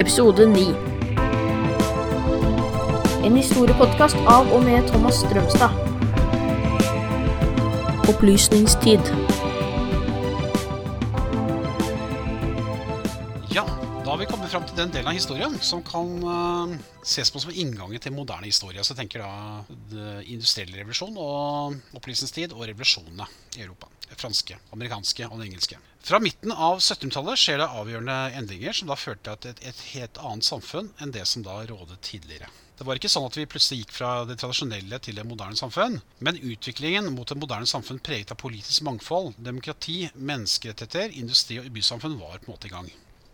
Episode 9. En historiepodkast av og med Thomas Strømstad. Opplysningstid. Kommet fram til den delen av historien som kan uh, ses på som inngangen til moderne historie. Så tenker da industriell revolusjon og opplysningstid og revolusjonene i Europa. Det franske, amerikanske og det engelske. Fra midten av 1700-tallet skjer det avgjørende endringer som da førte til et, et helt annet samfunn enn det som da rådet tidligere. Det var ikke sånn at vi plutselig gikk fra det tradisjonelle til det moderne samfunn. Men utviklingen mot et moderne samfunn preget av politisk mangfold, demokrati, menneskerettigheter, industri og bysamfunn var på en måte i gang.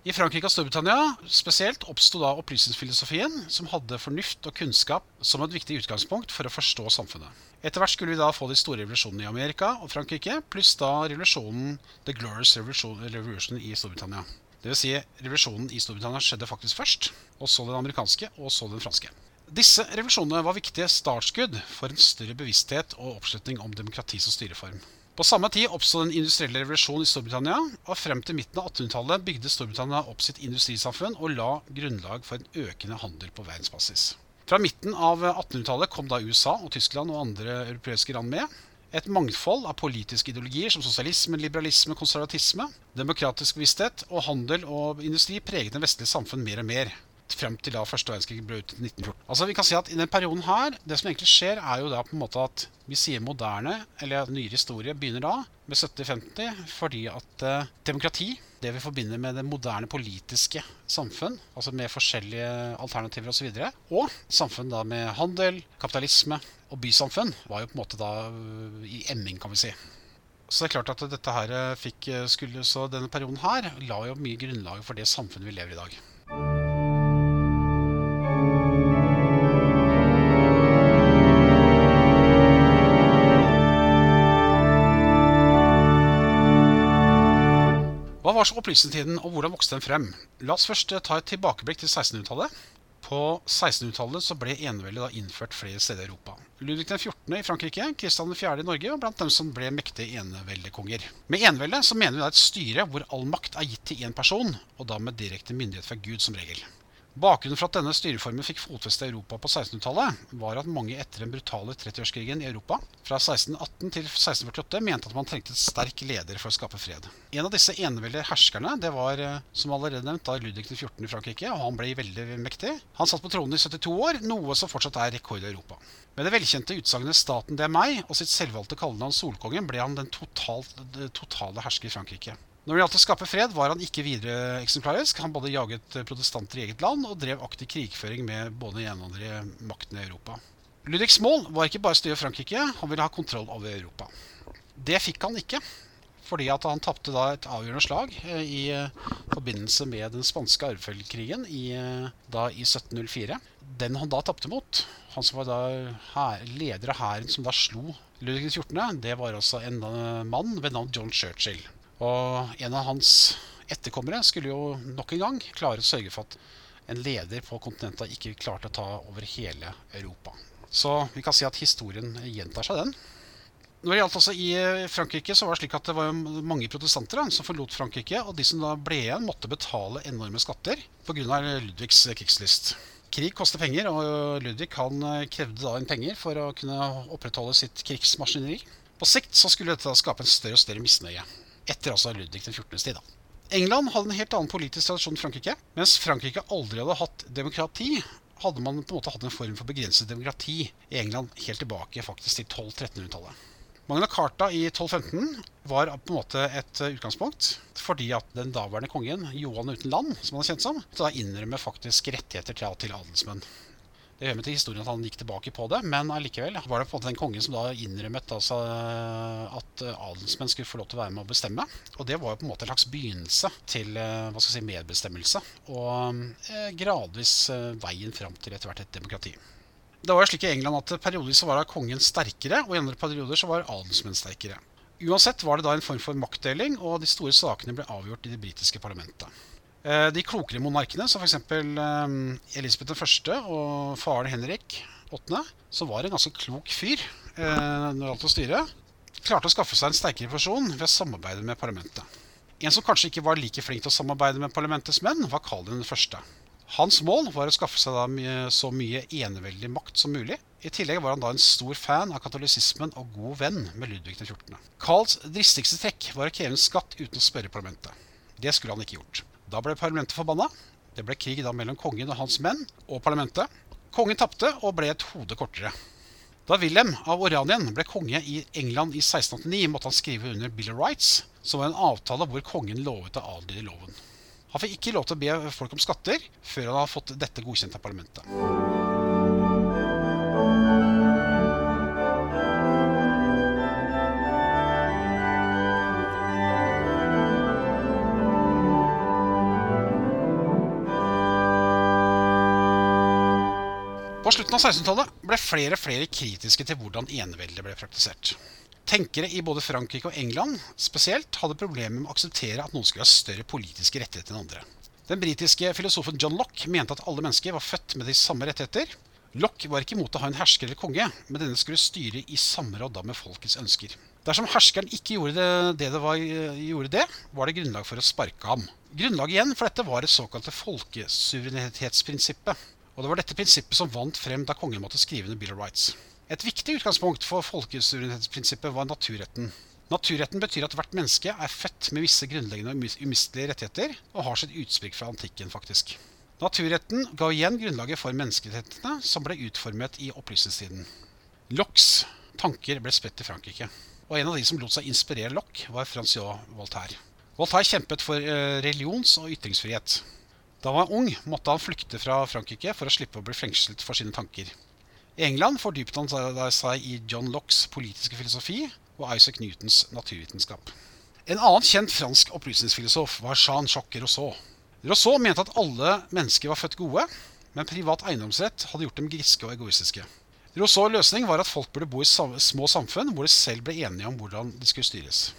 I Frankrike og Storbritannia spesielt oppsto da opplysningsfilosofien, som hadde fornuft og kunnskap som et viktig utgangspunkt for å forstå samfunnet. Etter hvert skulle vi da få de store revolusjonene i Amerika og Frankrike, pluss da revolusjonen The Glorious Revolution, Revolution i Storbritannia. Vil si, revolusjonen i Storbritannia skjedde faktisk først, og så den amerikanske, og så den franske. Disse revolusjonene var viktige startskudd for en større bevissthet og oppslutning om demokrati som styreform. På samme tid oppstod den industrielle revolusjonen i Storbritannia, og frem til midten av 1800-tallet bygde Storbritannia opp sitt industrisamfunn og la grunnlag for en økende handel på verdensbasis. Fra midten av 1800-tallet kom da USA og Tyskland og andre europeiske land med. Et mangfold av politiske ideologier som sosialisme, liberalisme, konservatisme, demokratisk bevissthet og handel og industri preget det vestlige samfunn mer og mer frem til da første verdenskrig ble ut i 1914. Altså vi kan si at I den perioden her, det som egentlig skjer, er jo da på en måte at vi sier moderne, eller nyere historie, begynner da med 70-50, fordi at eh, demokrati, det vi forbinder med det moderne politiske samfunn, altså med forskjellige alternativer osv., og, så og samfunn da med handel, kapitalisme og bysamfunn, var jo på en måte da øh, i emming, kan vi si. Så det er klart at dette her øh, fikk øh, skulle, Så denne perioden her la jo mye grunnlag for det samfunnet vi lever i i dag. Var så opplysningstiden, og hvordan vokste den frem? La oss først ta et tilbakeblikk til 1600-tallet. På 1600-tallet så ble eneveldet innført flere steder i Europa. Ludvig 14. i Frankrike, Kristian 4. i Norge og blant dem som ble mektige eneveldekonger. Med enevelde mener vi da et styre hvor all makt er gitt til én person, og da med direkte myndighet fra Gud som regel. Bakgrunnen for at denne styreformen fikk fotfeste i Europa på 1600-tallet, var at mange etter den brutale 30-årskrigen i Europa fra 1618 til 1648 mente at man trengte en sterk leder for å skape fred. En av disse eneveldige herskerne det var eh, som allerede nevnt, da Ludvig 14. i Frankrike, og han ble veldig mektig. Han satt på tronen i 72 år, noe som fortsatt er rekord i Europa. Med det velkjente utsagnet 'Staten, det er meg' og sitt selvvalgte kallenavn Solkongen ble han den totalt, totale hersker i Frankrike. Når det gjaldt å skape fred, var han ikke videre eksemplarisk. Han både jaget protestanter i eget land og drev aktiv krigføring med både gjenvandrere ene og andre makten i Europa. Ludvigs mål var ikke bare å styre Frankrike, han ville ha kontroll over Europa. Det fikk han ikke, fordi han tapte et avgjørende slag eh, i eh, forbindelse med den spanske arvefølgekrigen i, eh, i 1704. Den han da tapte mot, han som var da her, leder av hæren som da slo Ludvig 14., det var altså en mann ved navn John Churchill. Og en av hans etterkommere skulle jo nok en gang klare å sørge for at en leder på kontinentet ikke klarte å ta over hele Europa. Så vi kan si at historien gjentar seg, den. Når det gjaldt også I Frankrike så var det slik at det var mange protestanter da, som forlot Frankrike. Og de som da ble igjen, måtte betale enorme skatter pga. Ludvigs krigslyst. Krig koster penger, og Ludvig han krevde da inn penger for å kunne opprettholde sitt krigsmaskineri. På sikt så skulle dette skape en større og større misnøye etter altså Ludvig den 14. tid. Da. England hadde en helt annen politisk tradisjon enn Frankrike. Mens Frankrike aldri hadde hatt demokrati, hadde man på en måte hatt en form for begrenset demokrati i England helt tilbake faktisk til 1200-1300-tallet. Magna Carta i 1215 var på en måte et utgangspunkt fordi at den daværende kongen, Johan uten land, som han er kjent som, da innrømmer faktisk rettigheter til adelsmenn. Det hører med til historien at han gikk tilbake på det, men allikevel var det på en måte den kongen som da innrømmet altså, at adelsmenn skulle få lov til å være med å bestemme. Og det var jo på en måte en slags begynnelse til eh, hva skal jeg si, medbestemmelse. Og eh, gradvis eh, veien fram til etter hvert et demokrati. Det var jo slik i England at periodevis var da kongen sterkere, og i andre perioder så var adelsmenn sterkere. Uansett var det da en form for maktdeling, og de store sakene ble avgjort i det britiske parlamentet. Eh, de klokere monarkene, som f.eks. Eh, Elisabeth 1. og faren Henrik 8., som var en ganske klok fyr eh, når det gjaldt å styre, klarte å skaffe seg en sterkere person ved å samarbeide med parlamentet. En som kanskje ikke var like flink til å samarbeide med parlamentets menn, var Karl 1. Hans mål var å skaffe seg så mye eneveldig makt som mulig. I tillegg var han da en stor fan av katolisismen og god venn med Ludvig 14. Karls dristigste trekk var å kreve en skatt uten å spørre parlamentet. Det skulle han ikke gjort. Da ble parlamentet forbanna. Det ble krig da mellom kongen og hans menn og parlamentet. Kongen tapte og ble et hode kortere. Da Wilhelm av Oranien ble konge i England i 1689, måtte han skrive under Bill of Rights, som var en avtale hvor kongen lovet å adlyde loven. Han fikk ikke lov til å be folk om skatter før han hadde fått dette godkjent av parlamentet. På slutten av 1600-tallet ble flere og flere kritiske til hvordan eneveldet ble praktisert. Tenkere i både Frankrike og England spesielt hadde problemer med å akseptere at noen skulle ha større politiske rettigheter enn andre. Den britiske filosofen John Locke mente at alle mennesker var født med de samme rettigheter. Locke var ikke imot å ha en hersker eller konge, men denne skulle styre i samråd med folkets ønsker. Dersom herskeren ikke gjorde det, det, det var, gjorde det, var det grunnlag for å sparke ham. Grunnlaget igjen for dette var det såkalte folkesuverenitetsprinsippet. Og det var dette prinsippet som vant frem da kongen måtte skrive under Bill of Rights. Et viktig utgangspunkt for folkesuverenitetsprinsippet var naturretten. Naturretten betyr at hvert menneske er født med visse grunnleggende og umistelige rettigheter, og har sitt utspring fra antikken, faktisk. Naturretten ga igjen grunnlaget for menneskerettighetene, som ble utformet i opplysningstiden. Locks tanker ble spredt til Frankrike, og en av de som lot seg inspirere Locke, var Francois Voltaire. Voltaire kjempet for eh, religions- og ytringsfrihet. Da han var ung, måtte han flykte fra Frankrike for å slippe å bli fengslet for sine tanker. I England fordypet han seg- i John Lockes politiske filosofi og Isaac Newtons naturvitenskap. En annen kjent fransk opplysningsfilosof var Jean-Jacques Rousseau. Rousseau mente at alle mennesker var født gode, men privat eiendomsrett hadde gjort dem griske og egoistiske. Rousseaus løsning var at folk burde bo i små samfunn hvor de selv ble enige om hvordan de skulle styres.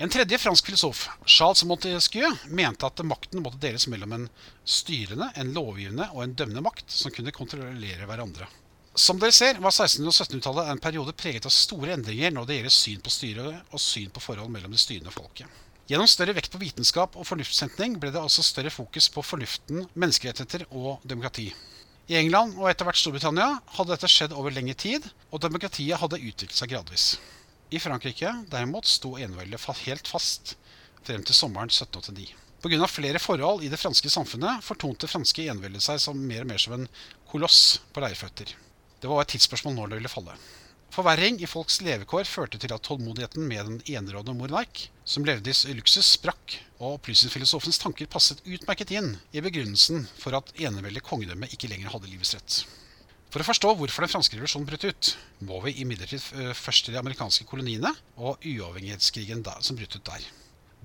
En tredje fransk filosof, Charles Montesquieu, mente at makten måtte deles mellom en styrende, en lovgivende og en dømmende makt som kunne kontrollere hverandre. Som dere ser, var 1600- og 1700-tallet en periode preget av store endringer når det gjelder syn på styret og syn på forhold mellom det styrende folket. Gjennom større vekt på vitenskap og fornuftshentning ble det altså større fokus på fornuften, menneskerettigheter og demokrati. I England og etter hvert Storbritannia hadde dette skjedd over lengre tid, og demokratiet hadde utviklet seg gradvis. I Frankrike derimot sto eneveldet helt fast frem til sommeren 1789. Pga. flere forhold i det franske samfunnet fortonte franske eneveldet seg som mer og mer som en koloss på leirføtter. Det var et tidsspørsmål når det ville falle. Forverring i folks levekår førte til at tålmodigheten med den enerådende monark, som levde i luksus, sprakk, og opplysningsfilosofens tanker passet utmerket inn i begrunnelsen for at eneveldet kongedømme ikke lenger hadde livets rett. For å forstå hvorfor den franske revolusjonen brøt ut, må vi imidlertid eh, først til de amerikanske koloniene og uavhengighetskrigen da, som brøt ut der.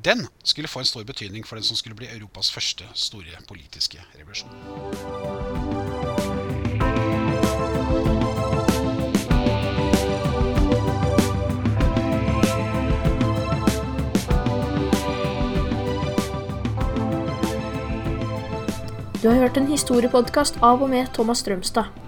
Den skulle få en stor betydning for den som skulle bli Europas første store politiske revolusjon. Du har hørt en historiepodkast av og med Thomas Strømstad.